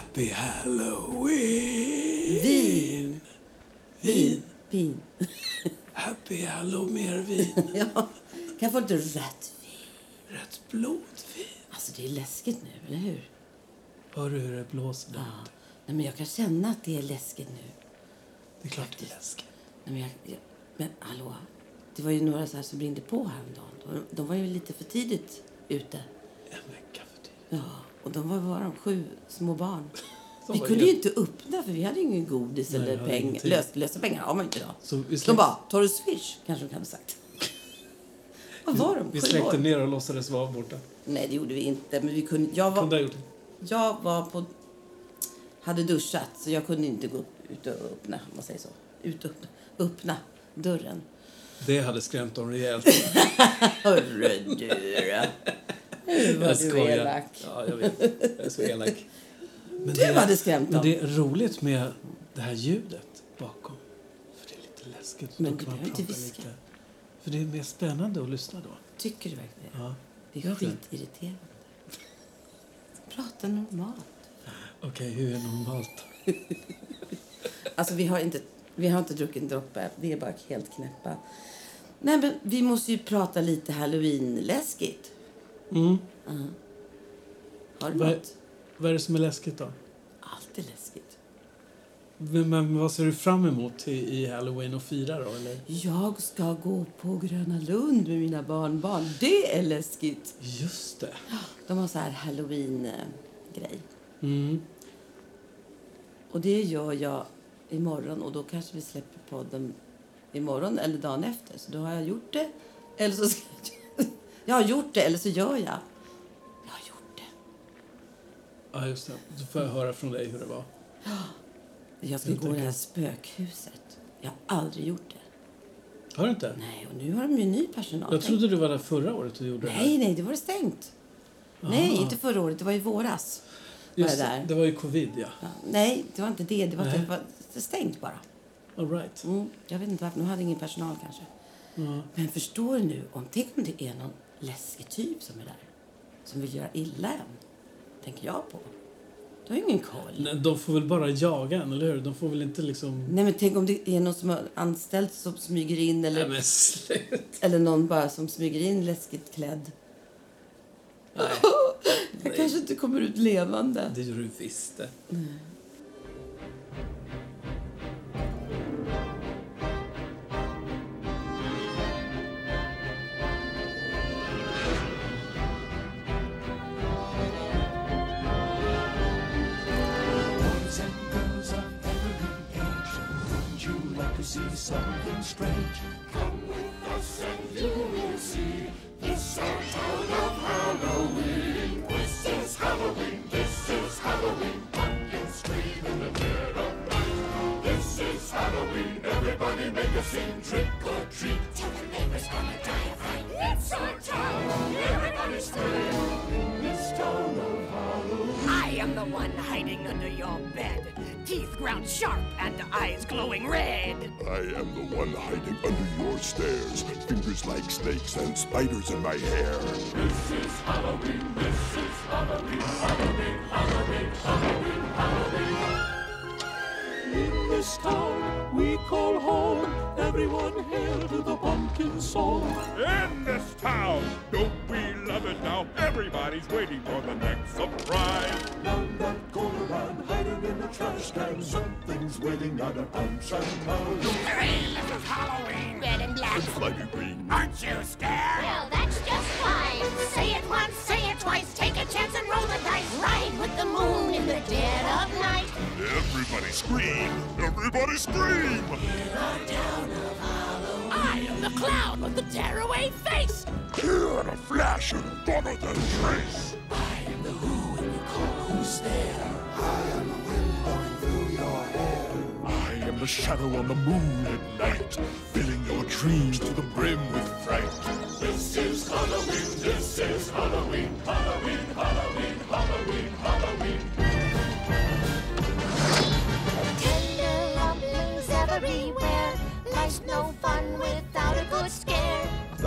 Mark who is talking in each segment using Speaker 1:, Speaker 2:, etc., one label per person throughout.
Speaker 1: Happy Halloween!
Speaker 2: Vin.
Speaker 1: Vin.
Speaker 2: Vin.
Speaker 1: Happy Halloween, mer vin.
Speaker 2: ja. Kan få lite rött vin?
Speaker 1: Rätt blodvin.
Speaker 2: Alltså det är läskigt nu, eller hur?
Speaker 1: Hör du hur det blåser där
Speaker 2: Ja. Nej, men jag kan känna att det är läskigt nu.
Speaker 1: Det är klart det är läskigt.
Speaker 2: Nej, men, jag, jag, men hallå, det var ju några så här som ringde på häromdagen. De var ju lite för tidigt ute.
Speaker 1: En vecka för tidigt.
Speaker 2: Ja, och de var bara sju små barn.
Speaker 1: De
Speaker 2: vi kunde ju inte öppna för vi hade ingen godis
Speaker 1: Nej,
Speaker 2: eller pengar. Lös, lösa pengar har man inte idag.
Speaker 1: Så vi
Speaker 2: De
Speaker 1: släckte-
Speaker 2: bara, tar du swish? Kanske de hade sagt. Vad var de?
Speaker 1: Vi släckte ner och låtsades vara borta.
Speaker 2: Nej, det gjorde vi inte. Men vi kunde, jag,
Speaker 1: Kunde
Speaker 2: var,
Speaker 1: det.
Speaker 2: jag var på... Hade duschat, så jag kunde inte gå upp, ut och öppna, man säger så. Ut och öppna, öppna dörren.
Speaker 1: Det hade skrämt dem rejält.
Speaker 2: Hörru du Nu var
Speaker 1: Jag
Speaker 2: du
Speaker 1: skojar.
Speaker 2: elak.
Speaker 1: Ja, jag vet. Jag är så elak. Men
Speaker 2: Du hade skrämt
Speaker 1: Men
Speaker 2: dem.
Speaker 1: det är roligt med det här ljudet bakom. För det är lite läskigt.
Speaker 2: Men du behöver inte viska.
Speaker 1: lite. För det är mer spännande att lyssna då.
Speaker 2: Tycker du verkligen det?
Speaker 1: Ja.
Speaker 2: Det är skitirriterande. Prata normalt.
Speaker 1: Okej, hur är normalt?
Speaker 2: Alltså, vi har inte, vi har inte druckit en droppe. Vi är bara helt knäppa. Nej, men vi måste ju prata lite halloween-läskigt.
Speaker 1: Mm.
Speaker 2: Har du
Speaker 1: Vad,
Speaker 2: något?
Speaker 1: vad är det som är läskigt då?
Speaker 2: Allt är läskigt.
Speaker 1: Men, men vad ser du fram emot i, i halloween och fira då? Eller?
Speaker 2: Jag ska gå på Gröna Lund med mina barnbarn. Det är läskigt.
Speaker 1: Just det.
Speaker 2: De har så här halloween-grej.
Speaker 1: Mm.
Speaker 2: Och det gör jag imorgon och då kanske vi släpper podden imorgon eller dagen efter. Så då har jag gjort det. Eller så ska jag... jag har gjort det eller så gör jag. Jag har gjort det.
Speaker 1: Ja, just det. Då får jag höra från dig hur det var.
Speaker 2: Jag ska
Speaker 1: Jag
Speaker 2: gå i det här spökhuset. Jag har aldrig gjort det.
Speaker 1: Har du inte?
Speaker 2: Nej, och nu har de ju ny personal.
Speaker 1: Jag trodde du var där förra året och gjorde det här.
Speaker 2: Nej, nej, det var det stängt. Nej,
Speaker 1: Ah.
Speaker 2: inte förra året. Det var i våras. Var
Speaker 1: Just
Speaker 2: det
Speaker 1: det,
Speaker 2: där.
Speaker 1: det var ju covid, ja.
Speaker 2: Ja, nej, det var inte det. Det var,
Speaker 1: Nej.
Speaker 2: det var stängt bara.
Speaker 1: All right.
Speaker 2: Mm, jag vet inte varför. De hade ingen personal kanske.
Speaker 1: Ja.
Speaker 2: Men förstår du nu, om, tänk om det är någon läskig typ som är där. Som vill göra illa en. Tänker jag på. Du har ju ingen koll.
Speaker 1: Nej, De får väl bara jaga en, eller hur? De får väl inte liksom...
Speaker 2: Nej men tänk om det är någon som har anställt som smyger in eller,
Speaker 1: Nej, men slut.
Speaker 2: eller någon bara som smyger in läskigt klädd.
Speaker 1: Nej,
Speaker 2: Jag kanske inte kommer ut levande.
Speaker 1: det gör du visst det.
Speaker 3: Boys something strange? Come with us and you will see this our town of Halloween. This is Halloween, this is Halloween. Pumpkins scream in the dead of night. This is Halloween, everybody make a scene, trick or treat. Tell the neighbors gonna die of fright. It's our town, everybody scream in this town of Halloween.
Speaker 4: I am the one hiding under your bed. Teeth ground sharp and eyes glowing red.
Speaker 5: I am the one hiding under your stairs. Fingers like snakes and spiders in my hair.
Speaker 3: This is Halloween, this is Halloween, Halloween, Halloween, Halloween, Halloween. In this town we call home, everyone hail to the pumpkin song.
Speaker 6: In this town, don't we love it now? Everybody's waiting for the next surprise.
Speaker 3: None that go around hiding in the trash can, something's waiting at a punch and pound.
Speaker 4: Hey, this is Halloween.
Speaker 7: Red and black.
Speaker 5: Slimy green.
Speaker 4: Aren't you scared?
Speaker 7: Well, that's just fine. Say it once, say it twice. Take a chance and roll the dice. Ride with the moon in the dead of night.
Speaker 5: Everybody scream! Everybody scream!
Speaker 4: I am the clown with the tearaway face.
Speaker 5: Here in a flash and gone than trace.
Speaker 3: I am the who and you call who's there. I am the wind blowing through your hair.
Speaker 5: I am the shadow on the moon at night, filling your dreams to the brim with fright.
Speaker 3: This is Halloween, this is Halloween, Halloween, Halloween, Halloween.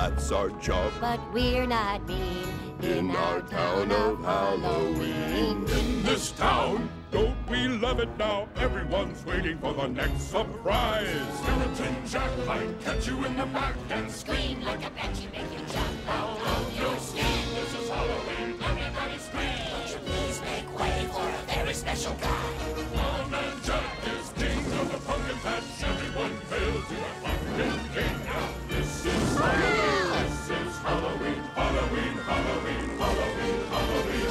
Speaker 5: That's our job.
Speaker 7: But we're not mean in our town of Halloween.
Speaker 6: In this town, don't we love it now? Everyone's waiting for the next surprise.
Speaker 3: Skeleton Jack might catch you in the back and
Speaker 7: Scream like a banshee, make you jump out of your skin.
Speaker 3: This is Halloween, everybody scream.
Speaker 7: Won't you please make way for a very special guy?
Speaker 3: Old Man Jack is king of the pumpkin patch. Everyone hail to Halloween, Halloween, Halloween, Halloween,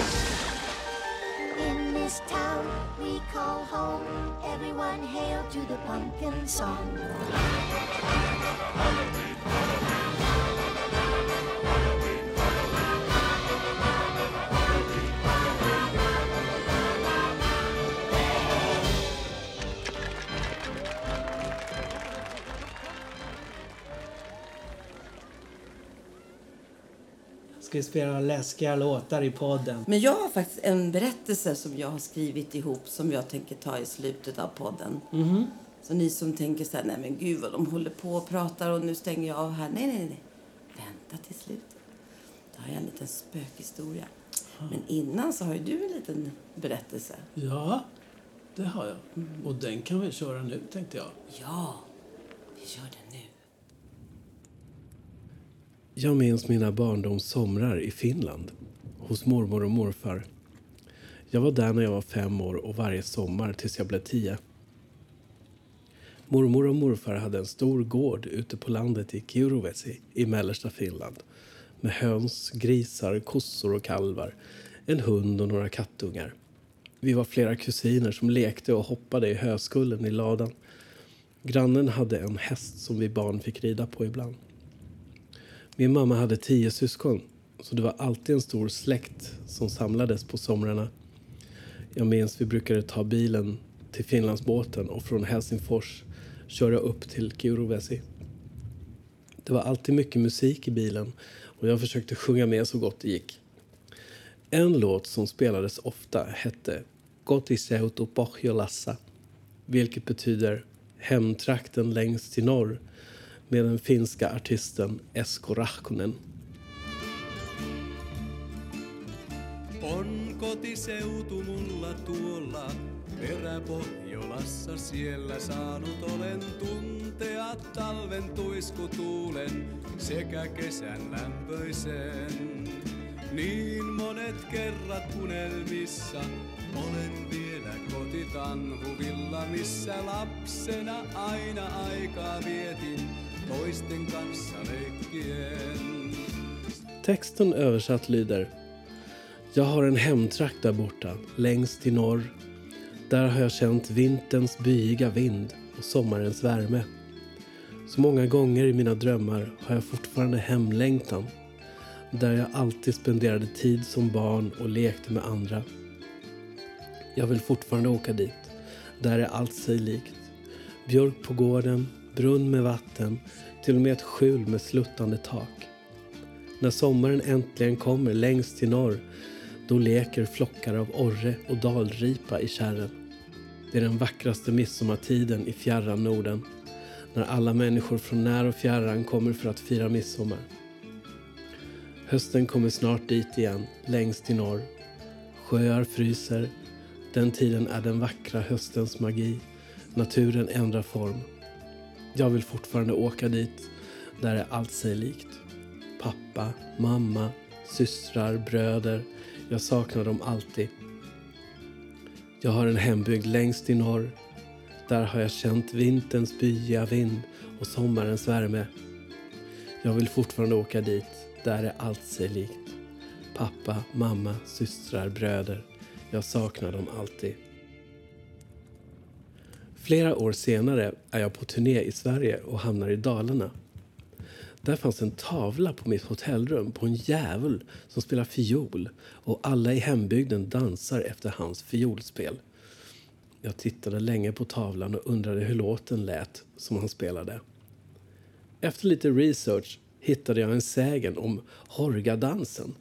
Speaker 3: Halloween.
Speaker 7: In this town we call home, everyone hail to the pumpkin song.
Speaker 1: Ska vi spela läskiga låtar i podden?
Speaker 2: Men jag har faktiskt en berättelse som jag har skrivit ihop som jag tänker ta i slutet av podden. Så ni som tänker så här, nej men gud vad de håller på och pratar och nu stänger jag av här. Nej, nej, nej. Vänta till slutet. Då har jag en liten spökhistoria. Men innan så har ju du en liten berättelse.
Speaker 1: Ja, det har jag. Och den kan vi köra nu, tänkte jag.
Speaker 2: Ja, vi kör den nu.
Speaker 8: Jag minns mina barndomssomrar i Finland hos mormor och morfar. Jag var där när jag var fem år och varje sommar tills jag blev tio. Mormor och morfar hade en stor gård ute på landet i Kiuruvesi i mellersta Finland med höns, grisar, kossor och kalvar, en hund och några kattungar. Vi var flera kusiner som lekte och hoppade i höskullen i ladan. Grannen hade en häst som vi barn fick rida på ibland. Min mamma hade tio syskon, så det var alltid en stor släkt som samlades på somrarna. Jag minns vi brukade ta bilen till Finlandsbåten och från Helsingfors köra upp till Kiuruvesi. Det var alltid mycket musik i bilen och jag försökte sjunga med så gott det gick. En låt som spelades ofta hette Kotiseutu Pohjolassa, vilket betyder hemtrakten längst till norr med den finska artisten Esko Rahkonen.
Speaker 9: On kotiseutu mulla tuolla, peräpohjolassa siellä saanut olen tuntea talven tuiskutuulen sekä kesän lämpöisen. Niin monet kerrat unelmissa olen vielä kotitanhuvilla, missä lapsena aina aikaa vietin toisten kanssa leikkien.
Speaker 8: Texten översatt lyder Jag har en hemtrakt där borta, längst i norr. Där har jag känt vinterns byiga vind och sommarens värme. Så många gånger i mina drömmar har jag fortfarande hemlängtan. Där jag alltid spenderade tid som barn och lekte med andra. Jag vill fortfarande åka dit. Där är allt sig likt. Björk på gården, brunn med vatten, till och med ett skjul med sluttande tak. När sommaren äntligen kommer längst till norr, då leker flockar av orre och dalripa i kärren. Det är den vackraste midsommartiden i fjärran Norden, när alla människor från när och fjärran kommer för att fira midsommar. Hösten kommer snart dit igen, längst i norr. Sjöar fryser. Den tiden är den vackra höstens magi. Naturen ändrar form. Jag vill fortfarande åka dit, där är allt sig likt. Pappa, mamma, systrar, bröder. Jag saknar dem alltid. Jag har en hembygd längst i norr. Där har jag känt vinterns byiga vind och sommarens värme. Jag vill fortfarande åka dit. Där är allt sig likt. Pappa, mamma, systrar, bröder. Jag saknar dem alltid. Flera år senare är jag på turné i Sverige och hamnar i Dalarna. Där fanns en tavla på mitt hotellrum på en djävul som spelar fiol och alla i hembygden dansar efter hans fiolspel. Jag tittade länge på tavlan och undrade hur låten lät som han spelade. Efter lite research hittade jag en sägen om Horgadansen.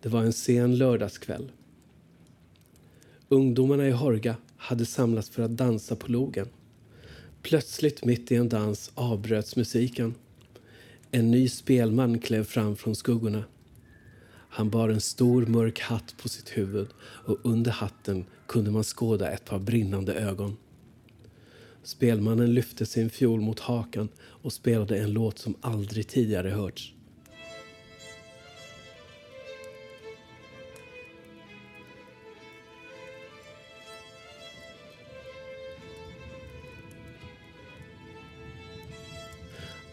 Speaker 8: Det var en sen lördagskväll. Ungdomarna i Horga hade samlats för att dansa på logen. Plötsligt mitt i en dans avbröts musiken. En ny spelman klev fram från skuggorna. Han bar en stor mörk hatt på sitt huvud och under hatten kunde man skåda ett par brinnande ögon. Spelmannen lyfte sin fiol mot hakan och spelade en låt som aldrig tidigare hörts.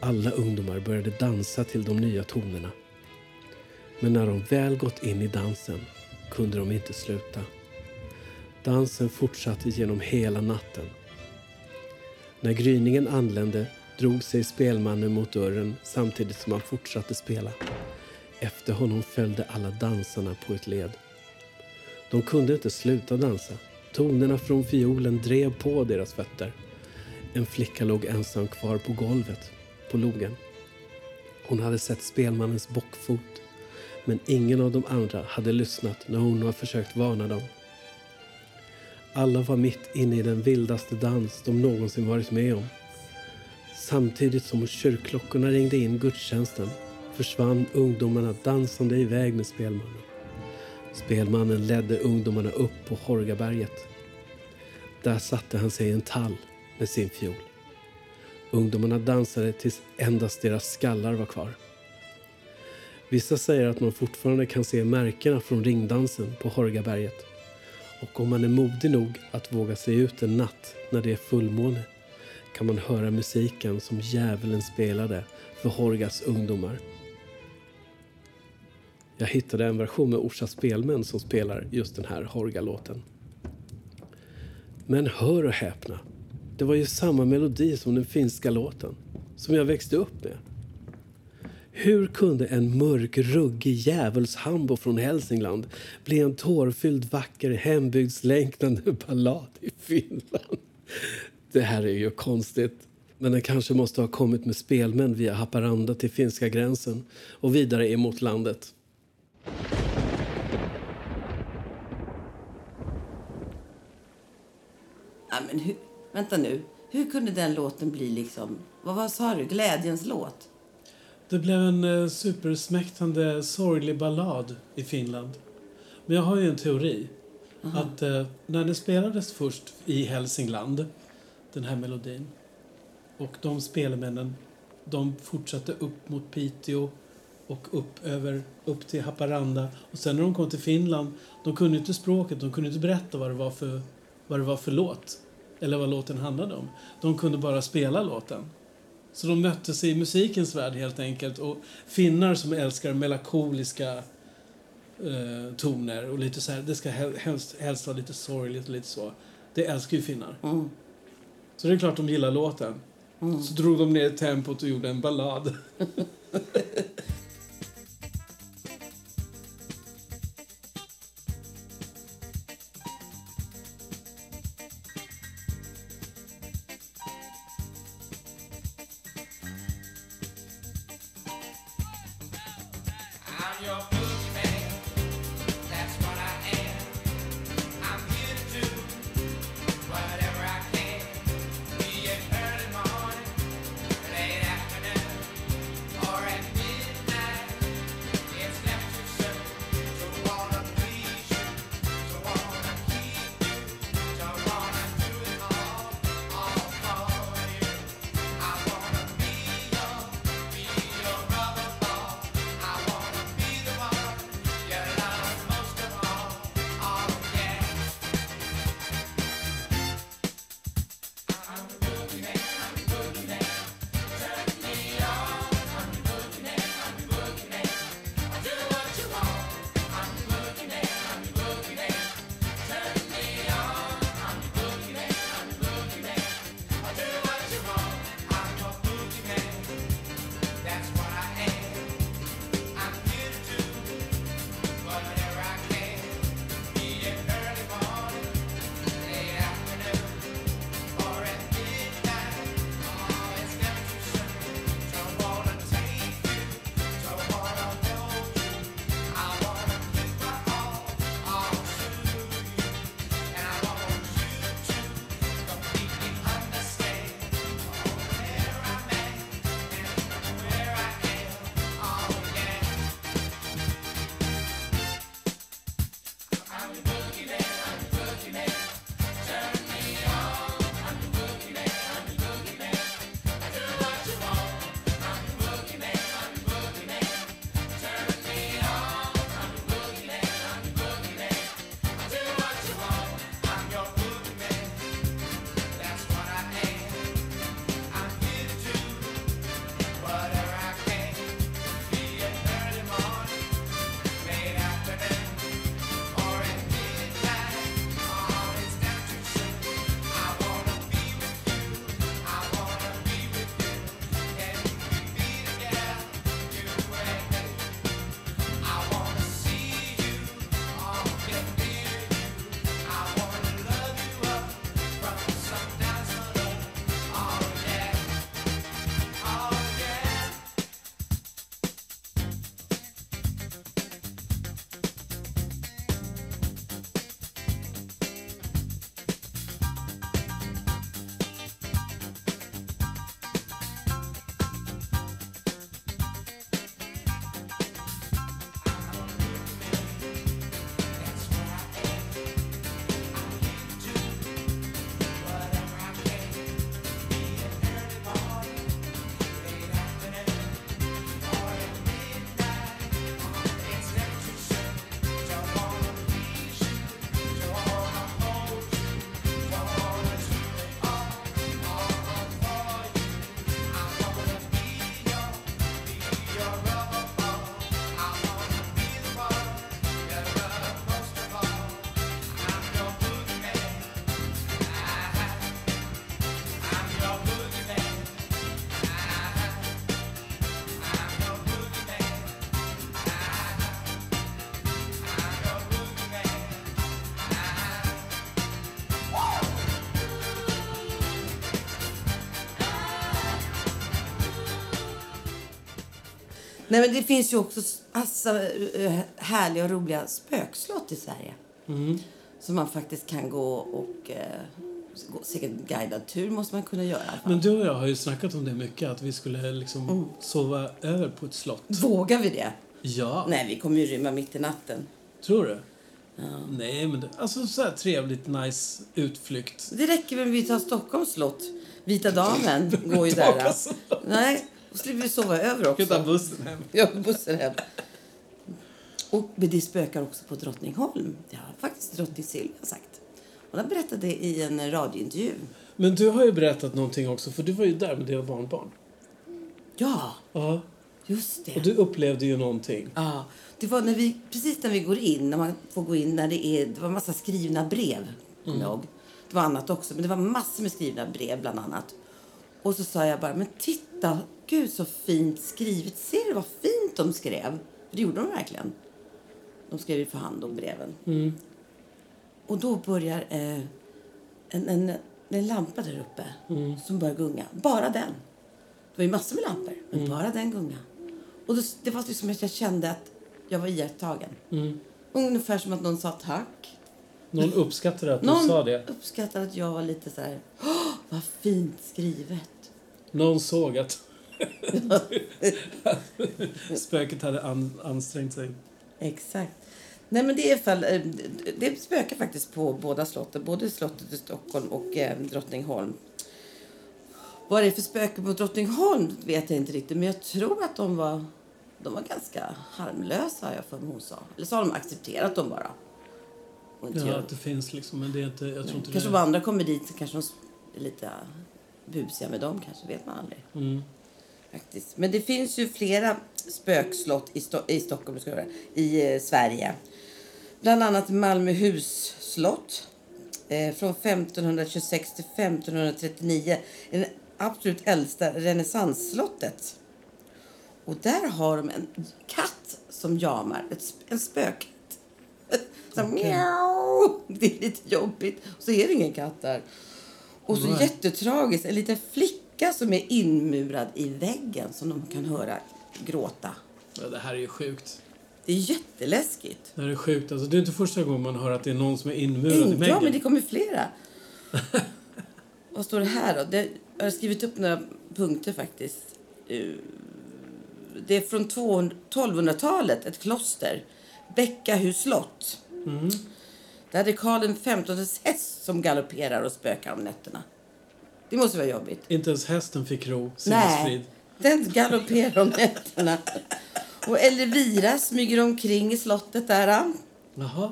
Speaker 8: Alla ungdomar började dansa till de nya tonerna. Men när de väl gått in i dansen kunde de inte sluta. Dansen fortsatte genom hela natten. När gryningen anlände drog sig spelmannen mot dörren samtidigt som han fortsatte spela. Efter honom följde alla dansarna på ett led. De kunde inte sluta dansa. Tonerna från fiolen drev på deras fötter. En flicka låg ensam kvar på golvet, på logen. Hon hade sett spelmannens bockfot men ingen av de andra hade lyssnat när hon har försökt varna dem. Alla var mitt inne i den vildaste dans de någonsin varit med om. Samtidigt som kyrkklockorna ringde in gudstjänsten försvann ungdomarna dansande iväg med spelmannen. Spelmannen ledde ungdomarna upp på Horgaberget. Där satte han sig i en tall med sin fiol. Ungdomarna dansade tills endast deras skallar var kvar. Vissa säger att man fortfarande kan se märkena från ringdansen på Horgaberget. Och om man är modig nog att våga sig ut en natt när det är fullmåne kan man höra musiken som djävulen spelade för Horgas ungdomar. Jag hittade en version med Orsa Spelmän som spelar just den här Horga-låten. Men hör och häpna, det var ju samma melodi som den finska låten som jag växte upp med. Hur kunde en mörk, ruggig djävulshambo från Hälsingland bli en tårfylld, vacker, hembygdslängtande ballad i Finland? Det här är ju konstigt. Men den kanske måste ha kommit med spelmän via Haparanda till finska gränsen och vidare emot landet.
Speaker 2: Ja, men hur, vänta nu. Hur kunde den låten bli liksom... Vad, vad sa du? Glädjens låt?
Speaker 1: Det blev en eh, supersmäktande sorglig ballad i Finland. Men jag har ju en teori. Att eh, när den spelades först i Hälsingland, den här melodin, och de spelmännen, de fortsatte upp mot Piteå och upp, över, upp till Haparanda. Och sen när de kom till Finland, de kunde inte språket, de kunde inte berätta vad det var för, vad det var för låt. Eller vad låten handlade om. De kunde bara spela låten. Så de möttes i musikens värld helt enkelt. Och finnar som älskar melankoliska eh, toner och lite så här, det ska hel- helst, helst vara lite sorgligt och lite så. Det älskar ju finnar.
Speaker 2: Mm.
Speaker 1: Så det är klart de gillar låten. Så drog de ner tempot och gjorde en ballad.
Speaker 2: Nej, men det finns ju också massa eh, härliga och roliga spökslott i Sverige.
Speaker 1: Mm.
Speaker 2: Som man faktiskt kan gå och... Eh, säkert guidad tur måste man kunna göra.
Speaker 1: Men du och jag har ju snackat om det mycket, att vi skulle liksom
Speaker 2: Mm.
Speaker 1: sova över på ett slott.
Speaker 2: Vågar vi det?
Speaker 1: Ja,
Speaker 2: Nej, vi kommer ju rymma mitt i natten.
Speaker 1: tror du? Nej, men det, alltså så här trevligt, nice utflykt.
Speaker 2: Det räcker att vi tar Stockholms slott. Vita damen går ju där. Nej, då slipper vi sova över också.
Speaker 1: bussen hem.
Speaker 2: Ja, bussen hem. Och men det spökar också på Drottningholm. Det har faktiskt drottning Silvia sagt. Hon har berättat det i en radiointervju.
Speaker 1: Men du har ju berättat någonting också, för du var ju där med dina barnbarn.
Speaker 2: Ja,
Speaker 1: Ja,
Speaker 2: just det.
Speaker 1: och du upplevde ju någonting.
Speaker 2: Ja, det var när vi, precis när vi går in, när man får gå in, när det är, det var massa skrivna brev, kommer jag. Det var annat också, men det var massor med skrivna brev bland annat. Och så sa jag bara, men titta, gud så fint skrivet. Ser du vad fint de skrev? För det gjorde de verkligen. De skrev ju för hand om breven. Och då börjar eh, en, en, en lampa där uppe som börjar gunga. Bara den. Det var ju massor med lampor, men bara den gunga. Och då, det var liksom att jag kände att jag var iakttagen. Ungefär som att någon sa tack.
Speaker 1: Någon uppskattade att du
Speaker 2: Någon
Speaker 1: sa det.
Speaker 2: uppskattade att jag var lite så här, "Åh, vad fint skrivet.
Speaker 1: Någon såg att spöket hade an, ansträngt sig.
Speaker 2: Exakt. Nej, men det är fall, eh, det spökar faktiskt på båda slotten, både slottet i Stockholm och eh, Drottningholm. Vad det är för spöken på Drottningholm vet jag inte riktigt, men jag tror att de var, de var ganska harmlösa, har jag för hon sa. Eller så har de accepterat dem bara.
Speaker 1: Ja, att det finns liksom, men det är inte, jag tror inte
Speaker 2: kanske
Speaker 1: det.
Speaker 2: om andra kommer dit kanske de är lite busiga med dem, kanske vet man aldrig.
Speaker 1: Mm.
Speaker 2: Faktiskt. Men det finns ju flera spökslott i, Sto- i Stockholm, ska i eh, Sverige. Bland annat Malmöhus slott eh, från 1526 till 1539. Det absolut äldsta renässansslottet. Och där har de en katt som jamar, ett, en spökkatt. Så okay. mjau. Det är lite jobbigt. Och så är det ingen katt där. Och så
Speaker 1: Nej.
Speaker 2: jättetragiskt, en liten flicka som är inmurad i väggen som de kan höra gråta.
Speaker 1: Ja, det här är ju sjukt.
Speaker 2: Det är jätteläskigt.
Speaker 1: Det här är sjukt. Alltså, det är inte första gången man hör att det är någon som är inmurad i
Speaker 2: Inte,
Speaker 1: väggen.
Speaker 2: ja, men det kommer flera. Vad står det här då? Det, jag har skrivit upp några punkter faktiskt. Eh, Det är från 200 1200-talet, ett kloster. Bäckahus slott.
Speaker 1: Mm.
Speaker 2: Där är Karl XVs häst som galopperar och spökar om nätterna. Det måste vara jobbigt.
Speaker 1: Inte ens hästen fick ro, sinnesfrid.
Speaker 2: den galopperar om nätterna. Och Elvira smyger omkring i slottet där.
Speaker 1: Jaha.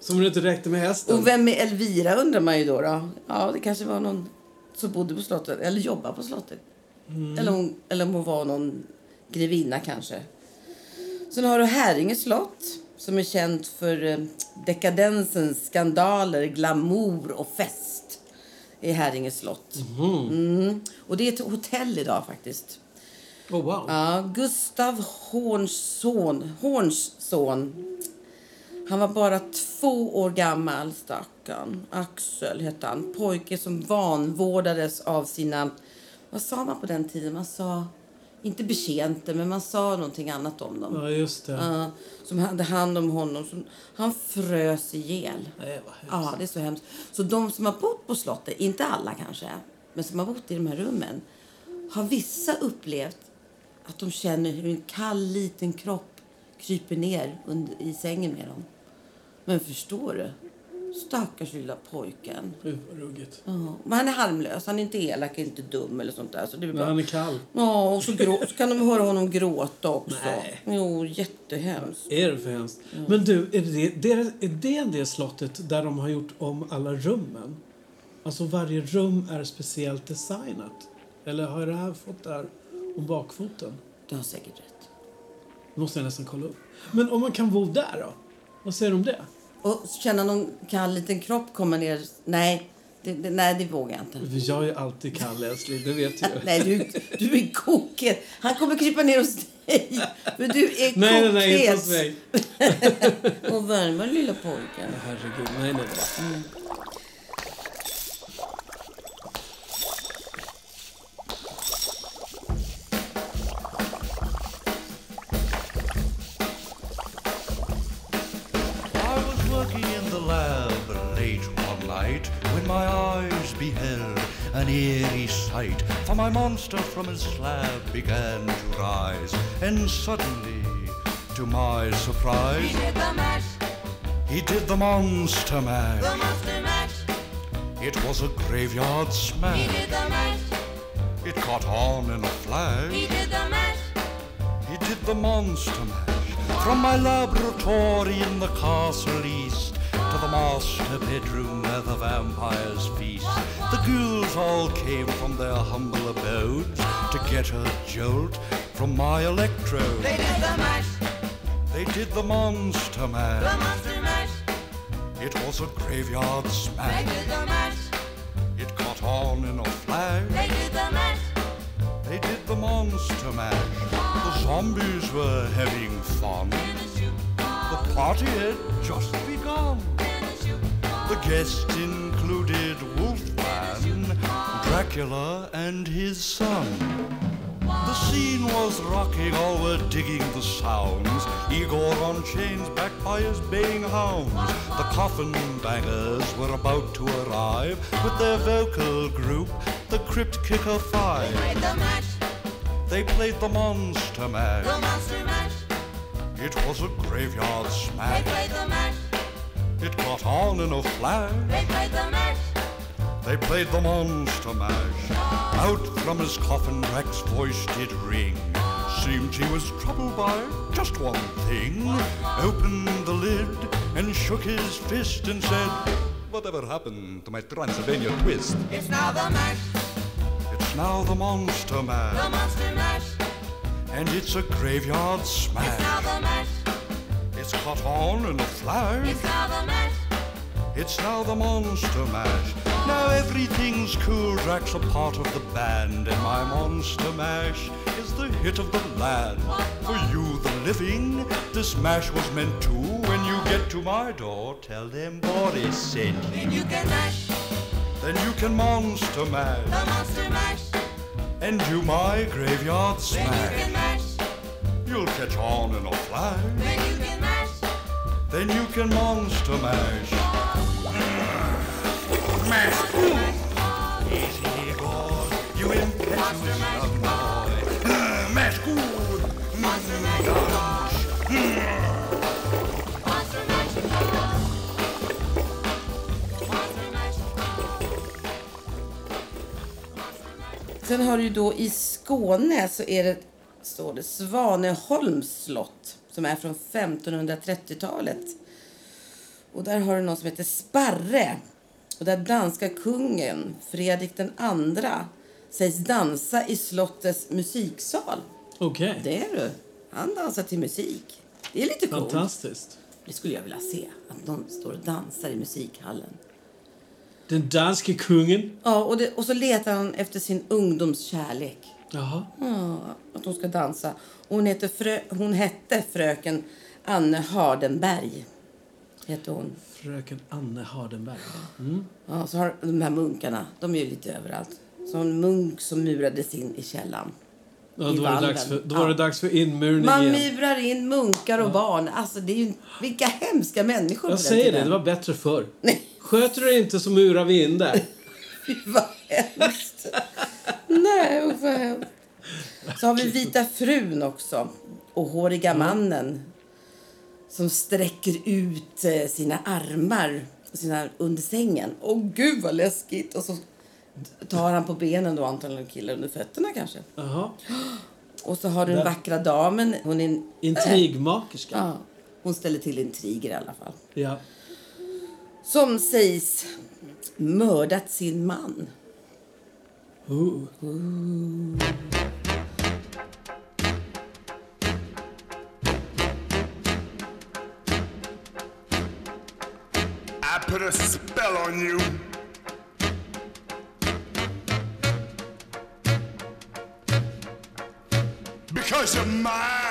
Speaker 1: Som det inte räckte med hästen.
Speaker 2: Och vem är Elvira undrar man ju då. då. Ja, det kanske var någon som bodde på slottet eller jobbade på slottet. Eller, hon, eller om hon var någon grevinna kanske. Sen har du Häringe slott som är känt för eh, dekadensens skandaler, glamour och fest. I Häringe slott. Mm. Och det är ett hotell idag faktiskt.
Speaker 1: Oh, wow.
Speaker 2: Ja, Gustav Horns son, Horns son. Han var bara två år gammal, stackarn. Axel hette han. Pojke som vanvårdades av sina... Vad sa man på den tiden? Man sa... Inte betjänter, men man sa någonting annat om dem.
Speaker 1: Ja, just det.
Speaker 2: Ja, som hade hand om honom. Som, han frös ihjäl.
Speaker 1: Nej, vad hemskt.
Speaker 2: Ja, det är så hemskt. Så de som har bott på slottet, inte alla kanske, men som har bott i de här rummen, har vissa upplevt att de känner hur en kall liten kropp kryper ner under, i sängen med dem. Men förstår du? Stackars lilla pojken.
Speaker 1: Vad ruggigt.
Speaker 2: Ja, men han är harmlös, han är inte elak, inte dum eller sånt där. Så det är
Speaker 1: Men
Speaker 2: bara...
Speaker 1: han är kall.
Speaker 2: Ja, och så, grå... så kan de höra honom gråta också.
Speaker 1: Nej.
Speaker 2: Jo, jättehemskt.
Speaker 1: Är det för hemskt? Men du, är det det, är det det slottet där de har gjort om alla rummen? Alltså varje rum är speciellt designat? Eller har det här fått det här om bakfoten?
Speaker 2: Du har säkert rätt.
Speaker 1: Det måste jag nästan kolla upp. Men om man kan bo där då? Vad säger du om det?
Speaker 2: Och känna någon kall liten kropp komma ner. Nej, det, det, nej, det vågar jag inte.
Speaker 1: Jag är alltid kall älskling, det vet du.
Speaker 2: Nej, du, du är kokhet. Han kommer krypa ner hos dig. För du är kokhet.
Speaker 1: Nej, nej, nej, inte hos mig.
Speaker 2: Och värma lilla pojken.
Speaker 1: Herregud, nej, nej, nej.
Speaker 10: Eerie sight, for my monster from his slab began to rise, and suddenly, to my surprise,
Speaker 7: He did the mash,
Speaker 10: he did the monster mash.
Speaker 7: the monster mash.
Speaker 10: It was a graveyard smash.
Speaker 7: He did the mash,
Speaker 10: It caught on in a flash.
Speaker 7: he did the mash.
Speaker 10: He did the monster mash from my laboratory in the castle east to the master bedroom where the vampires feast. The ghouls all came from their humble abodes to get a jolt from my electrode.
Speaker 7: They did the mash,
Speaker 10: They did the monster mash.
Speaker 7: the monster mash.
Speaker 10: It was a graveyard smash.
Speaker 7: They did the mash,
Speaker 10: It caught on in a flash.
Speaker 7: they did the mash.
Speaker 10: They did the monster mash. The zombies were having fun. The party had just begun. The guests included Dracula, and his son. The scene was rocking, all were digging the sounds. Igor on chains, backed by his baying hounds. The coffin bangers were about to arrive with their vocal group, the Crypt Kicker Five.
Speaker 7: They Played the mash,
Speaker 10: They played the monster mash.
Speaker 7: the monster mash.
Speaker 10: It was a graveyard smash.
Speaker 7: They played the mash,
Speaker 10: It got on in a flash.
Speaker 7: they played the mash.
Speaker 10: They played the monster mash. Out from his coffin, Rex's voice did ring. Seemed he was troubled by just one thing. Opened the lid and shook his fist and said, Whatever happened to my Transylvania twist?
Speaker 7: It's now the mash,
Speaker 10: It's now the monster mash.
Speaker 7: the monster mash.
Speaker 10: And it's a graveyard smash.
Speaker 7: It's now the mash,
Speaker 10: It's caught on in a flash.
Speaker 7: it's now the mash.
Speaker 10: It's now the Monster Mash. Now everything's cool. Drax a part of the band, and my Monster Mash is the hit of the land. For you, the living, this mash was meant to. When you get to my door, tell them Boris sent you.
Speaker 7: Then you can mash,
Speaker 10: Then you can Monster mash.
Speaker 7: the monster mash.
Speaker 10: and do my graveyard
Speaker 7: Then you can
Speaker 10: smash.
Speaker 7: mash,
Speaker 10: You'll catch on in a flash.
Speaker 7: then you can mash.
Speaker 10: Then you can Monster Mash. Mash. Easy, God. You impetuous young boy. Mash good.
Speaker 7: Monster mash. Monster
Speaker 2: Sen har du då i Skåne så är det, står det Svaneholms slott som är från 1530-talet. Och där har du någon som heter Sparre. Och där danska kungen Fredrik den andra sägs dansa i slottets musiksal.
Speaker 1: Okej.
Speaker 2: Det är du. Han dansar till musik. Det är lite coolt.
Speaker 1: Fantastiskt.
Speaker 2: Det skulle jag vilja se. Att någon står och dansar i musikhallen.
Speaker 1: Den danske kungen.
Speaker 2: Ja, och, det, och så letar han efter sin ungdomskärlek.
Speaker 1: Jaha.
Speaker 2: Ja, att hon ska dansa. Hon, heter frö, hon hette fröken Anne Hardenberg. Hette hon.
Speaker 1: Fröken Anne Hardenberg.
Speaker 2: Ja, så har de här munkarna, de är ju lite överallt. Så en munk som murades in i källan.
Speaker 1: Ja, då, var det dags för, då
Speaker 2: Ja.
Speaker 1: var det dags för inmurning
Speaker 2: Man
Speaker 1: igen.
Speaker 2: murar in munkar och barn. Alltså, det är ju, vilka hemska människor
Speaker 1: Jag säger det, det var bättre förr.
Speaker 2: Nej,
Speaker 1: Sköter du inte så murar vi in där.
Speaker 2: fy vad hemskt. Nej, vad hemskt. Så har vi Vita frun också. Och Håriga mannen. Som sträcker ut eh, sina armar sina, under sängen. Åh gud vad läskigt. Och så tar han på benen då antagligen killar under fötterna kanske.
Speaker 1: Jaha.
Speaker 2: Och så har du den
Speaker 1: Där-
Speaker 2: vackra damen. Hon är en,
Speaker 1: Intrigmakerska.
Speaker 2: ja, hon ställer till intriger i alla fall.
Speaker 1: Ja.
Speaker 2: Som sägs mördat sin man.
Speaker 1: Ooh.
Speaker 5: I put a spell on you. Because you're mine.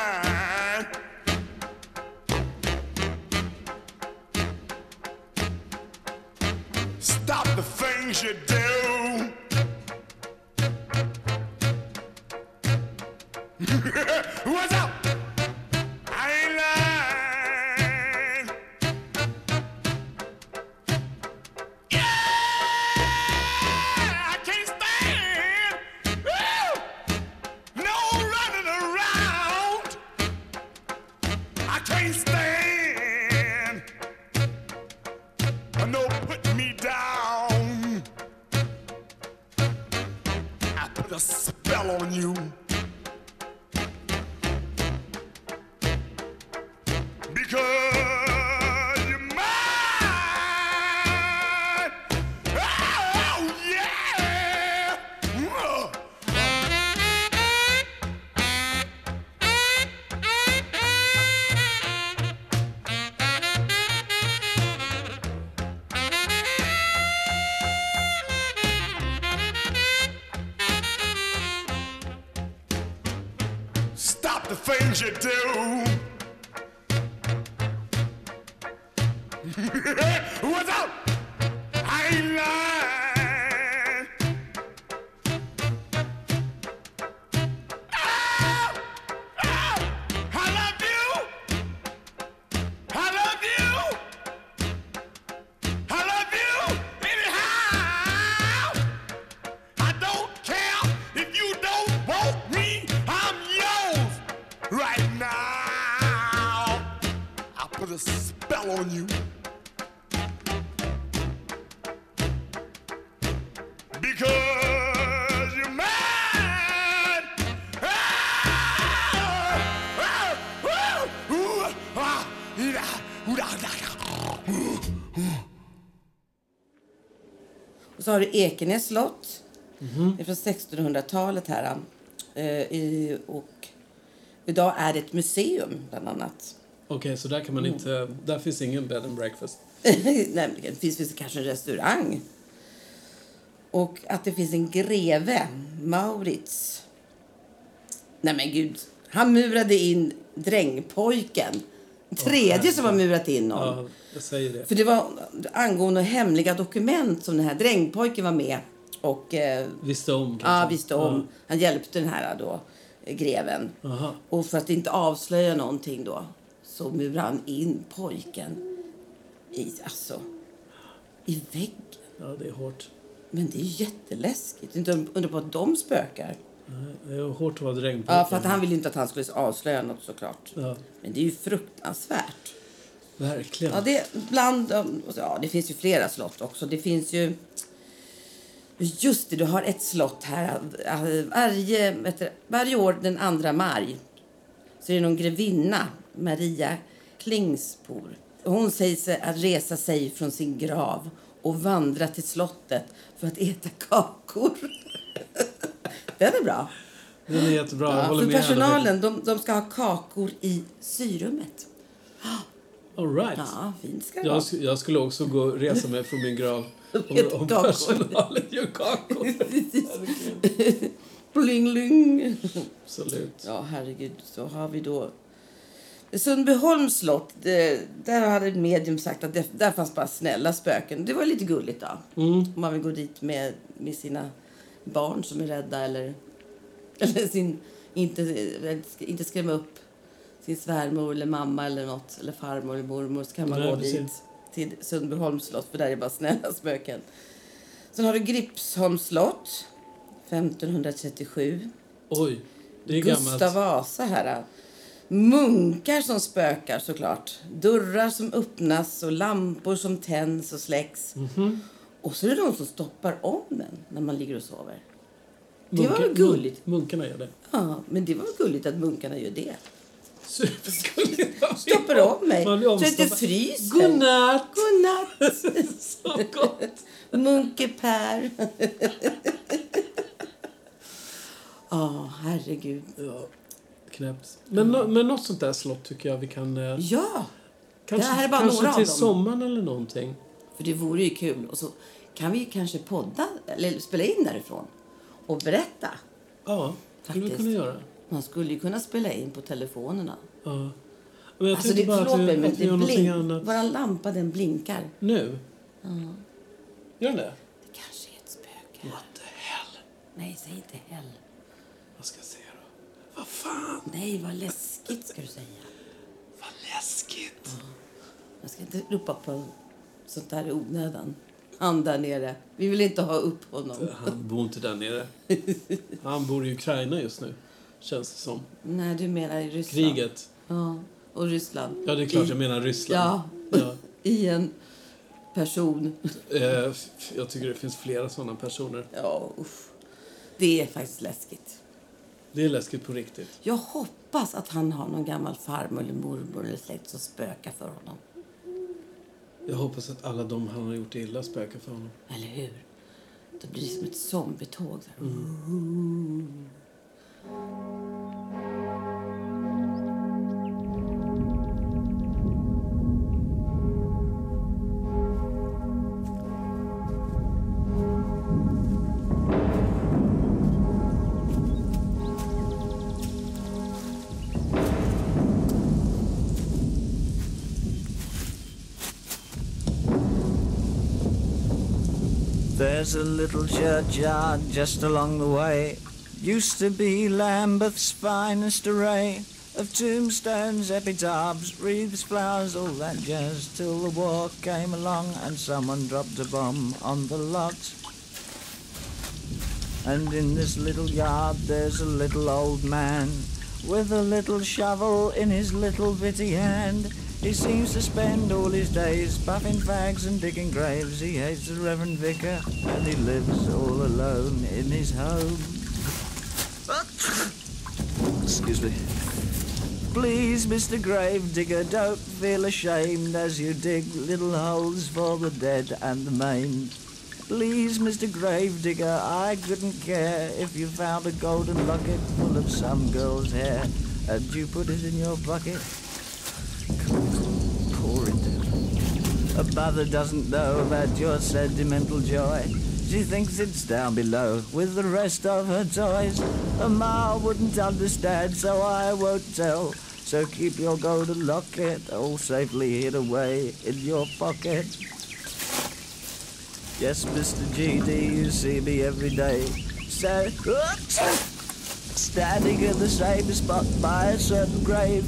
Speaker 5: put a spell on you.
Speaker 2: Så har du Ekenäs slott. Det är från 1600-talet här. Eh, och idag är det ett museum, bland annat.
Speaker 1: Okej, så där kan man inte... Där finns ingen bed and breakfast.
Speaker 2: Nämligen, det finns, finns kanske en restaurang. Och att det finns en greve, Maurits. Nej men gud, han murade in drängpojken. Tredje som har murat in någon.
Speaker 1: Ja, det.
Speaker 2: För det var angående hemliga dokument som den här drängpojken var med och eh,
Speaker 1: Visste om kanske.
Speaker 2: ja, visste om. Han hjälpte den här då, eh, greven.
Speaker 1: Aha.
Speaker 2: Och för att inte avslöja någonting då så murade han in pojken i, alltså, i väggen.
Speaker 1: Ja, det är hårt.
Speaker 2: Men det är jätteläskigt. Inte undra på att de spökar.
Speaker 1: Nej, Det är hårt att vara drängpojke.
Speaker 2: Ja, för att han ville inte att han skulle avslöja något såklart.
Speaker 1: Ja,
Speaker 2: Men det är ju fruktansvärt.
Speaker 1: verkligen.
Speaker 2: Ja, det, bland, ja, det finns ju flera slott också. Det finns ju... Just det, du har ett slott här. Varje, varje år den 2 maj så är det någon grevinna, Maria Klingspor. Hon säger sig att resa sig från sin grav och vandra till slottet för att äta kakor. Den är bra.
Speaker 1: Den är jättebra. jag
Speaker 2: Ja,
Speaker 1: håller
Speaker 2: för
Speaker 1: med
Speaker 2: personalen, de, de ska ha kakor i syrummet.
Speaker 1: All right.
Speaker 2: Ja, fint ska det.
Speaker 1: Jag, sk- jag skulle också gå resa mig från min grav om, om personalen gör kakor.
Speaker 2: Bling, bling.
Speaker 1: Absolut.
Speaker 2: Ja, herregud. Så har vi då... Sundbyholms slott, det, där hade medium sagt att det, där fanns bara snälla spöken. Det var lite gulligt då.
Speaker 1: Mm.
Speaker 2: Om man vill gå dit med, med sina barn som är rädda eller, eller sin, inte, inte skrämma upp sin svärmor eller mamma eller något, eller farmor eller mormor så kan man
Speaker 1: Nej,
Speaker 2: gå
Speaker 1: precis.
Speaker 2: dit till Sundbyholms slott för där är bara snälla spöken. Sen har du Gripsholms slott, 1537.
Speaker 1: Oj, det är
Speaker 2: Gustav
Speaker 1: gammalt.
Speaker 2: Vasa här. Munkar som spökar såklart. Dörrar som öppnas och lampor som tänds och släcks.
Speaker 1: Mhm.
Speaker 2: Och så är det de som stoppar om den när man ligger och sover. Det var
Speaker 1: Munkar-
Speaker 2: väl gulligt?
Speaker 1: Munkarna gör det.
Speaker 2: Ja, men det var väl gulligt att munkarna gör det.
Speaker 1: Supergulligt.
Speaker 2: Stoppar om mig så att jag inte fryser.
Speaker 1: Godnatt!
Speaker 2: Godnatt!
Speaker 1: Så gott.
Speaker 2: Munke Per. Ja, herregud.
Speaker 1: Ja, knäppt. Men, nå- men något sånt där slott tycker jag vi kan... eh,
Speaker 2: Ja,
Speaker 1: Kanske,
Speaker 2: det här är bara
Speaker 1: kanske
Speaker 2: några av
Speaker 1: till
Speaker 2: dem.
Speaker 1: sommaren eller någonting.
Speaker 2: För det vore ju kul. Och så kan vi kanske podda, eller spela in därifrån. Och berätta.
Speaker 1: Ja, skulle vi kunna göra.
Speaker 2: Man skulle ju kunna spela in på telefonerna.
Speaker 1: Ja. Men jag
Speaker 2: Alltså det,
Speaker 1: bara
Speaker 2: förlåt mig, men det
Speaker 1: gör någonting
Speaker 2: blink,
Speaker 1: annat.
Speaker 2: våran lampa den blinkar.
Speaker 1: Nu? Gör den det?
Speaker 2: Det kanske är ett spöke.
Speaker 1: What the hell?
Speaker 2: Nej, säg inte hell.
Speaker 1: Vad ska jag säga då? Vad fan?
Speaker 2: Nej, vad läskigt ska du säga.
Speaker 1: Vad läskigt.
Speaker 2: Jag ska inte ropa på sånt där i onödan. Han där nere. Vi vill inte ha upp honom.
Speaker 1: Han bor inte där nere. Han bor i Ukraina just nu. Känns det som.
Speaker 2: Nej, du menar i Ryssland.
Speaker 1: Kriget.
Speaker 2: Ja, och Ryssland.
Speaker 1: Ja, det är klart
Speaker 2: I,
Speaker 1: jag menar Ryssland.
Speaker 2: Ja,
Speaker 1: Ja.
Speaker 2: i en person.
Speaker 1: Eh, jag tycker det finns flera sådana personer.
Speaker 2: Ja, usch. Det är faktiskt läskigt.
Speaker 1: Det är läskigt på riktigt.
Speaker 2: Jag hoppas att han har någon gammal farmor eller mormor eller släkt som spökar för honom.
Speaker 1: Jag hoppas att alla de han har gjort illa spökar för honom.
Speaker 2: Eller hur? Det blir som ett zombietåg. Så
Speaker 11: There's a little churchyard just along the way. Used to be Lambeth's finest array of tombstones, epitaphs, wreaths, flowers, all that jazz. Till the war came along and someone dropped a bomb on the lot. And in this little yard there's a little old man with a little shovel in his little bitty hand. He seems to spend all his days puffing fags and digging graves. He hates the Reverend Vicar and he lives all alone in his home. Excuse me. Please, Mr. Gravedigger, don't feel ashamed as you dig little holes for the dead and the maimed. Please, Mr. Gravedigger, I couldn't care if you found a golden locket full of some girl's hair and you put it in your bucket. Pour it A mother doesn't know about your sentimental joy. She thinks it's down below with the rest of her toys. A ma wouldn't understand, so I won't tell. So keep your golden locket all safely hid away in your pocket. Yes, Mr. GD, you see me every day. So, standing in the same spot by a certain grave.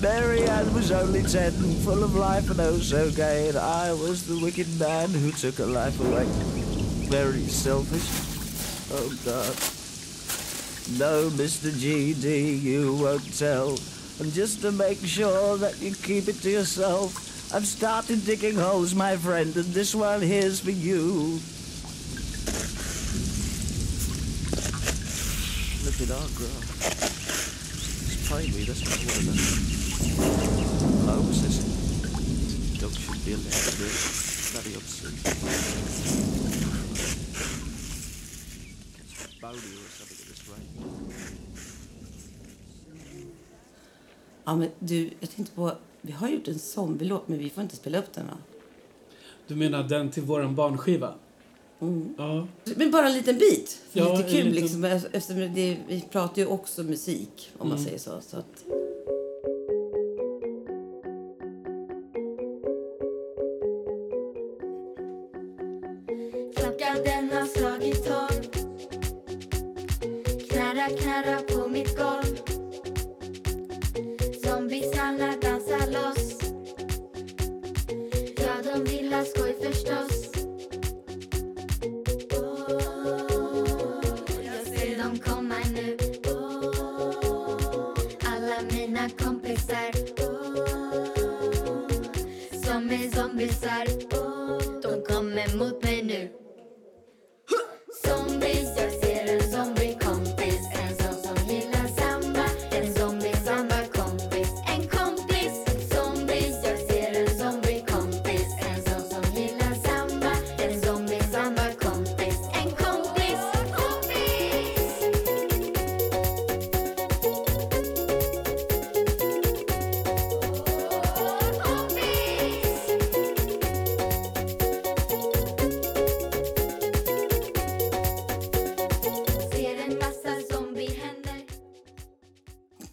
Speaker 11: Mary Ann was only ten, full of life and oh so gay, and I was the wicked man who took her life away. Very selfish. Oh God. No, Mr. GD, you won't tell. And just to make sure that you keep it to yourself, I've started digging holes, my friend, and this one here's for you. Look at our girl. It's plainly that's not one of the should be.
Speaker 2: Ja, men du, jag tänkte på... Vi har gjort en zombielåt, men vi får inte spela upp den, va?
Speaker 1: Du menar den till våran barnskiva?
Speaker 2: Mm.
Speaker 1: Ja.
Speaker 2: Men bara en liten bit. För
Speaker 1: Ja,
Speaker 2: lite kul,
Speaker 1: liten-
Speaker 2: liksom. Eftersom det, vi pratar ju också musik, om man
Speaker 1: Mm.
Speaker 2: säger så. så att,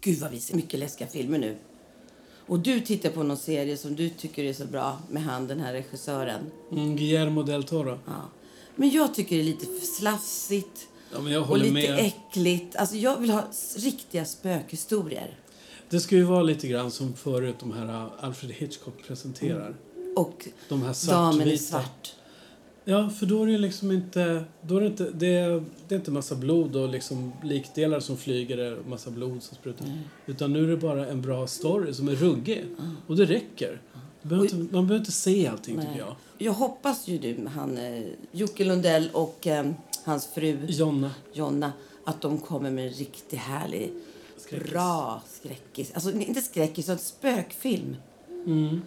Speaker 2: Gud vad vi ser mycket läskiga filmer nu. Och du tittar på någon serie som du tycker är så bra med han den här regissören.
Speaker 1: Mm, Guillermo del Toro.
Speaker 2: Ja. Men jag tycker det är lite slafsigt
Speaker 1: Ja,
Speaker 2: och lite
Speaker 1: med.
Speaker 2: äckligt. Alltså jag vill ha riktiga spökhistorier.
Speaker 1: Det ska ju vara lite grann som förut de här uh, Alfred Hitchcock presenterar.
Speaker 2: Och
Speaker 1: De här
Speaker 2: Damen i
Speaker 1: svartvita.
Speaker 2: svart.
Speaker 1: Ja, för då är det liksom inte... Då är det, inte det, är, det är inte massa blod och liksom likdelar som flyger och massa blod som sprutar. Utan nu är det bara en bra story som är ruggig. Och det räcker. Man behöver, inte, man behöver inte se allting, tycker jag.
Speaker 2: Jag hoppas ju du han eh, Jocke Lundell och eh, hans fru
Speaker 1: Jonna.
Speaker 2: Jonna, att de kommer med en riktigt härlig, bra skräckis. Alltså inte skräckis, utan spökfilm.
Speaker 1: Mm.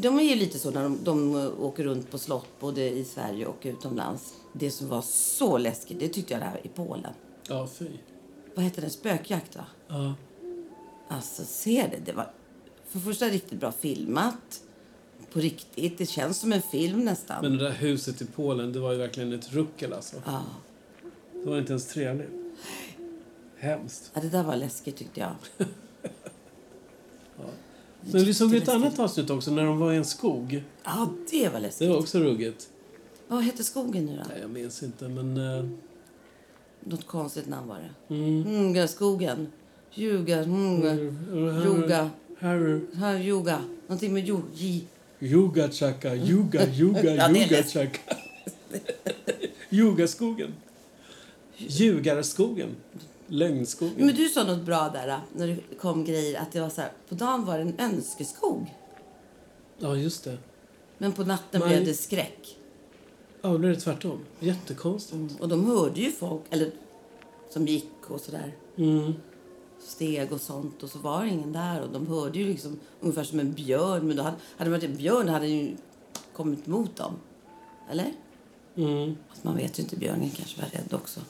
Speaker 2: De är ju lite så när de, de åker runt på slott både i Sverige och utomlands. Det som var så läskigt, det tyckte jag det här i Polen.
Speaker 1: Ja, fy.
Speaker 2: Vad heter det? Spökjakt va?
Speaker 1: Ja.
Speaker 2: Alltså se det, det var för första riktigt bra filmat. På riktigt, det känns som en film nästan.
Speaker 1: Men det där huset i Polen, det var ju verkligen ett ruckel alltså.
Speaker 2: Ja.
Speaker 1: Det var inte ens trevligt. Hemskt.
Speaker 2: ja, det där var läskigt tyckte jag.
Speaker 1: Men vi såg ett annat avsnitt också när de var i en skog.
Speaker 2: Ja, det var läskigt.
Speaker 1: Det var också ruggigt.
Speaker 2: Vad heter skogen nu då?
Speaker 1: Nej, jag minns inte, men... eh,
Speaker 2: Något konstigt namn var det.
Speaker 1: Mm.
Speaker 2: Hunga skogen. Ljuga, hunga, yoga.
Speaker 1: Harry.
Speaker 2: Yoga. Någonting med jo, ji.
Speaker 1: Yoga chaka, yoga, yoga,
Speaker 2: Ja,
Speaker 1: yoga chaka. Yogaskogen. Ljugarskogen. Lögnskogen.
Speaker 2: Men du sa något bra där äh, när det kom grejer att det var så här, på dagen var det en önskeskog.
Speaker 1: Ja, just det.
Speaker 2: Men på natten
Speaker 1: Nej.
Speaker 2: blev det skräck.
Speaker 1: Ja, då blev det tvärtom. Jättekonstigt.
Speaker 2: Och de hörde ju folk, eller som gick och sådär.
Speaker 1: Mm.
Speaker 2: Steg och sånt och så var det ingen där och de hörde ju liksom ungefär som en björn. Men då hade, hade det varit en björn hade ju kommit mot dem. Eller?
Speaker 1: Mm.
Speaker 2: Fast man vet ju inte, björnen kanske var rädd också.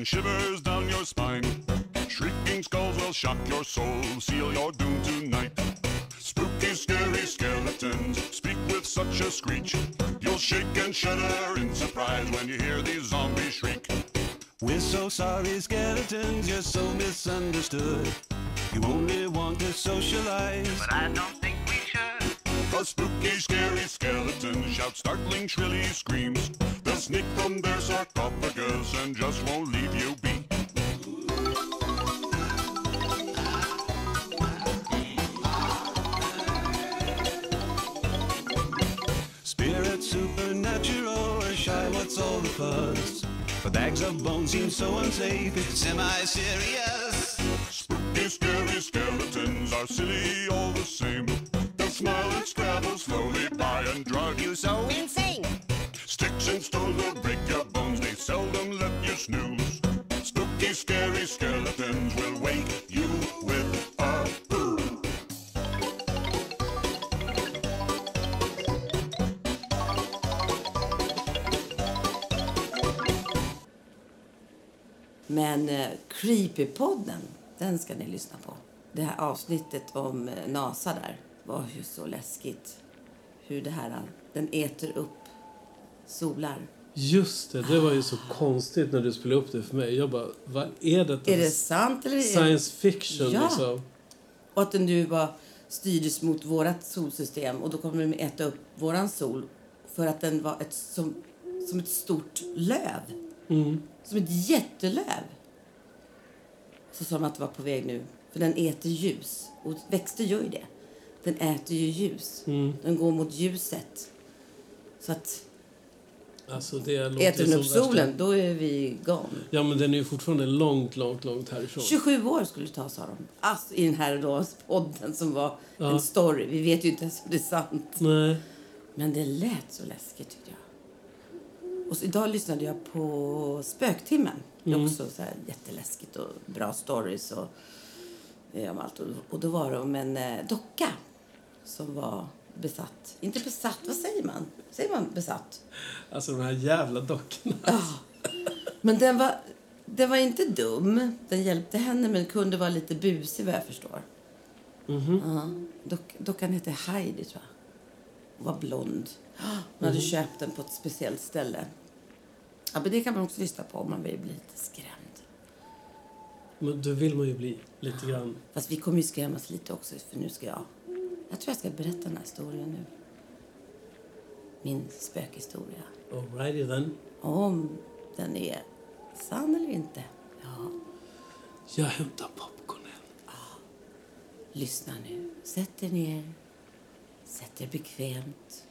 Speaker 12: Shivers down your spine. Shrieking skulls will shock your soul, seal your doom tonight. Spooky, scary skeletons speak with such a screech. You'll shake and shudder in surprise when you hear these zombies shriek.
Speaker 13: We're so sorry, skeletons, you're so misunderstood. You only want to socialize. But I don't
Speaker 12: spooky, scary skeletons shout startling, shrilly screams. They'll sneak from their sarcophagus and just won't leave you be.
Speaker 13: Spirit supernatural or shy, what's all the fuss? But bags of bones seem so unsafe, it's semi-serious.
Speaker 12: Spooky, scary skeletons are silly all the same. Smile and scrabble slowly by and drive you so
Speaker 4: Insane!
Speaker 12: Sticks and stones will break your bones, they seldom let you snooze. Spooky, scary skeletons will wake you with a boo.
Speaker 2: Men eh, Creepypodden, den ska ni lyssna på. Det här avsnittet om eh, NASA där var ju så läskigt. Hur det här, den äter upp solar.
Speaker 1: Just det, det var ju så konstigt när du spelade upp det för mig. Jag bara, vad är detta?
Speaker 2: Är det sant eller.
Speaker 1: Science fiction
Speaker 2: Ja.
Speaker 1: liksom.
Speaker 2: Och att den nu var styrdes mot vårt solsystem och då kommer den äta upp våran sol för att den var ett, som, som ett stort löv.
Speaker 1: Mm.
Speaker 2: Som ett jättelöv. Så sa de att det var på väg nu. För den äter ljus. Och växter gör ju det. Den äter ju ljus.
Speaker 1: Mm.
Speaker 2: Den går mot ljuset. Så att
Speaker 1: Alltså
Speaker 2: äter den upp
Speaker 1: värsta-
Speaker 2: solen, då är vi gone.
Speaker 1: Ja, men den är ju fortfarande långt, långt, långt härifrån.
Speaker 2: 27 år skulle det ta, sa de. Alltså, I den här då, podden som var
Speaker 1: Ja.
Speaker 2: en story. Vi vet ju inte ens om det är sant.
Speaker 1: Nej.
Speaker 2: Men det lät så läskigt tyckte jag. Och så idag lyssnade jag på Spöktimmen. Det är
Speaker 1: Mm.
Speaker 2: också så här jätteläskigt och bra stories och eh, om allt. Och- Och då var det om en eh, docka som var besatt. Inte besatt, vad säger man? Säger man besatt?
Speaker 1: Alltså de här jävla dockorna.
Speaker 2: Men den var, den var inte dum. Den hjälpte henne men kunde vara lite busig vad jag förstår.
Speaker 1: Mhm.
Speaker 2: Ja. Dock, dockan hette Heidi tror jag. Hon var blond. Hon hade
Speaker 1: Mhm.
Speaker 2: köpt den på ett speciellt ställe. Ja, men det kan man också lyssna på om man vill bli lite skrämd.
Speaker 1: Men då vill man ju bli lite grann.
Speaker 2: Fast vi kommer ju skrämmas lite också för nu ska jag... Jag tror jag ska berätta den här historien nu. Min spökhistoria.
Speaker 1: Alrighty then.
Speaker 2: Om den är sann eller inte. Ja.
Speaker 1: Jag hämtar popcornen.
Speaker 2: Lyssna nu. Sätt er ner. Sätt er bekvämt.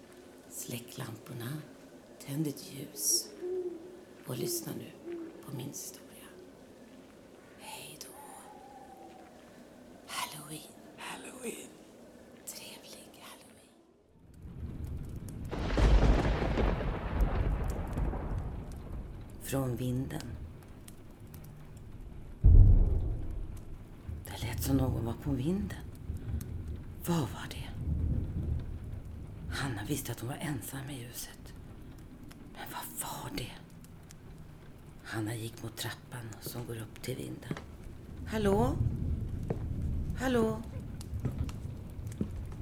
Speaker 2: Släck lamporna. Tänd ett ljus. Och lyssna nu på min historia. Hej då från vinden. Det lät som någon var på vinden. Vad var det? Hanna visste att hon var ensam i huset. Men vad var det? Hanna gick mot trappan som går upp till vinden. Hallå? Hallå?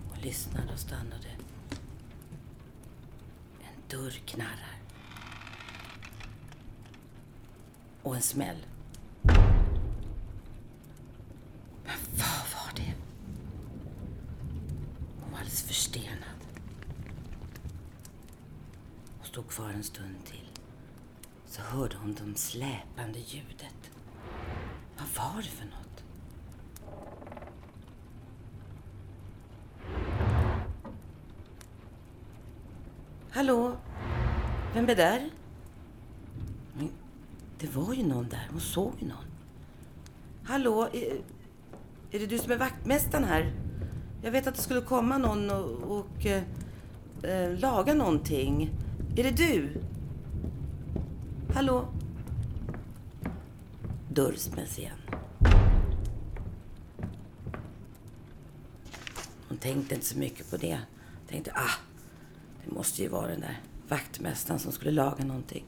Speaker 2: Hon lyssnade och stannade. En dörr knarrar. Och en smäll. Men vad var det? Hon var alldeles förstenad. Hon stod kvar en stund till. Så hörde hon det släpande ljudet. Vad var det för något? Hallå? Vem är där? Men det var ju någon där. Hon såg ju någon. Hallå? Är, är det du som är vaktmästaren här? Jag vet att det skulle komma någon och, och eh, eh, laga någonting. Är det du? Hallå? Dörr smälls igen. Hon tänkte inte så mycket på det. Tänkte, ah, det måste ju vara den där vaktmästaren som skulle laga någonting.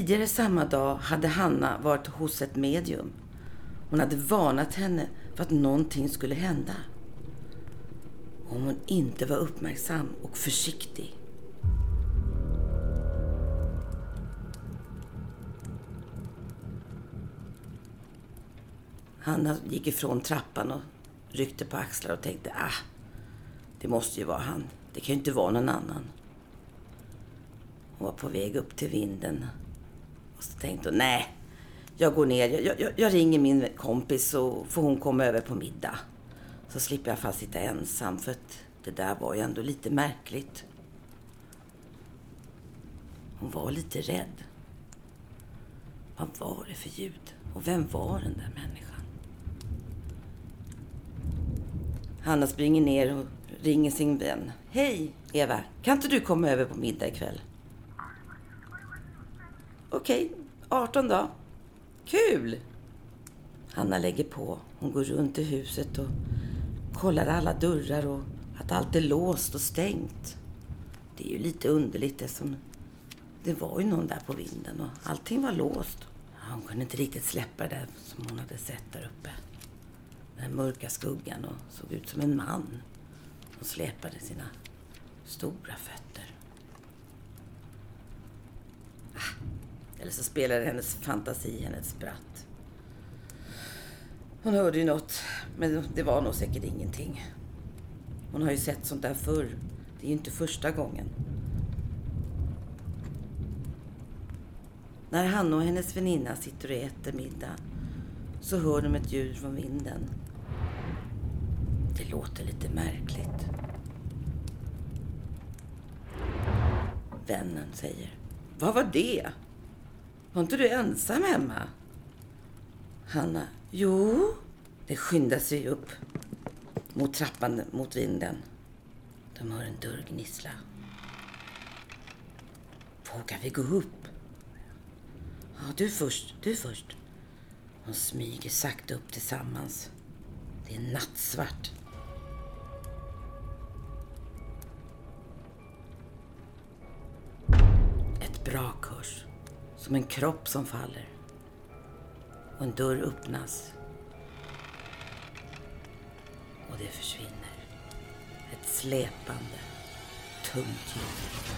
Speaker 2: Tidigare samma dag hade Hanna varit hos ett medium. Hon hade varnat henne för att någonting skulle hända. Om hon inte var uppmärksam och försiktig. Hanna gick ifrån trappan och ryckte på axlar och tänkte, ah, det måste ju vara han. Det kan ju inte vara någon annan. Hon var på väg upp till vinden. Och så tänkte hon, nej, jag går ner. Jag, jag, jag ringer min kompis så får hon komma över på middag. Så slipper jag fast sitta ensam för att det där var ju ändå lite märkligt. Hon var lite rädd. Vad var det för ljud? Och vem var den där människan? Hanna springer ner och ringer sin vän. Hej Eva, kan inte du komma över på middag ikväll? Okej, 18 då. Kul! Hanna lägger på. Hon går runt i huset och kollar alla dörrar och att allt är låst och stängt. Det är ju lite underligt eftersom det var ju någon där på vinden och allting var låst. Hon kunde inte riktigt släppa det där som hon hade sett där uppe. Den mörka skuggan och såg ut som en man. Hon släpade sina stora fötter. Ah, eller så spelade hennes fantasi henne ett spratt. Hon hörde ju något, men det var nog säkert ingenting. Hon har ju sett sånt där förr. Det är ju inte första gången. När Hanna och hennes väninna sitter och äter middag så hör de ett ljud från vinden. Det låter lite märkligt. Vännen säger. Vad var det? Var inte du ensam hemma? Hanna. Jo. Det skyndar sig upp mot trappan mot vinden. De hör en dörr gnissla. Vågar vi gå upp? Ja, du först. Du först. De smyger sakta upp tillsammans. Det är nattsvart. Ett brak hörs. Som en kropp som faller. Och en dörr öppnas. Och det försvinner. Ett släpande, tungt ljud.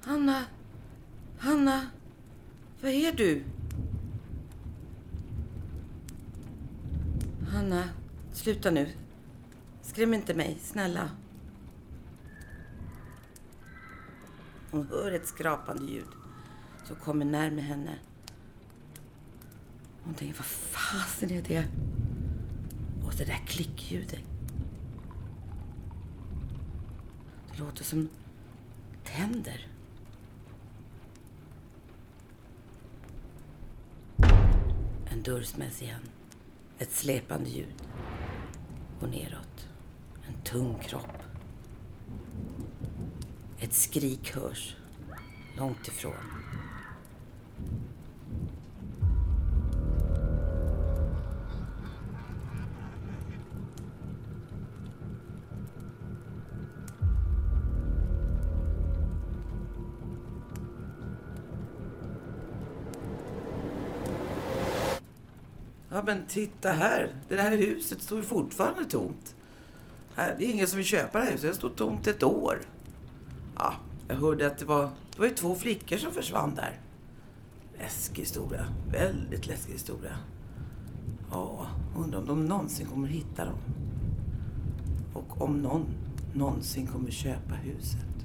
Speaker 2: Hanna! Hanna! Vad är du? Hanna, sluta nu. Skräm inte mig, snälla. Hon hör ett skrapande ljud som kommer närmare henne.
Speaker 14: Hon tänker, vad fasen är det? Och det där klickljudet. Det låter som tänder. En dörr smälls igen. Ett släpande ljud. Och neråt. En tung kropp. Ett skrik hörs. Långt ifrån.
Speaker 2: Men titta här. Det här huset står ju fortfarande tomt. Här, det är ingen som vill köpa det här huset. Det står tomt ett år. Ja, jag hörde att det var, det var ju två flickor som försvann där. Läskig historia. Väldigt läskig historia. Ja, undrar om de någonsin kommer hitta dem. Och om någon någonsin kommer köpa huset.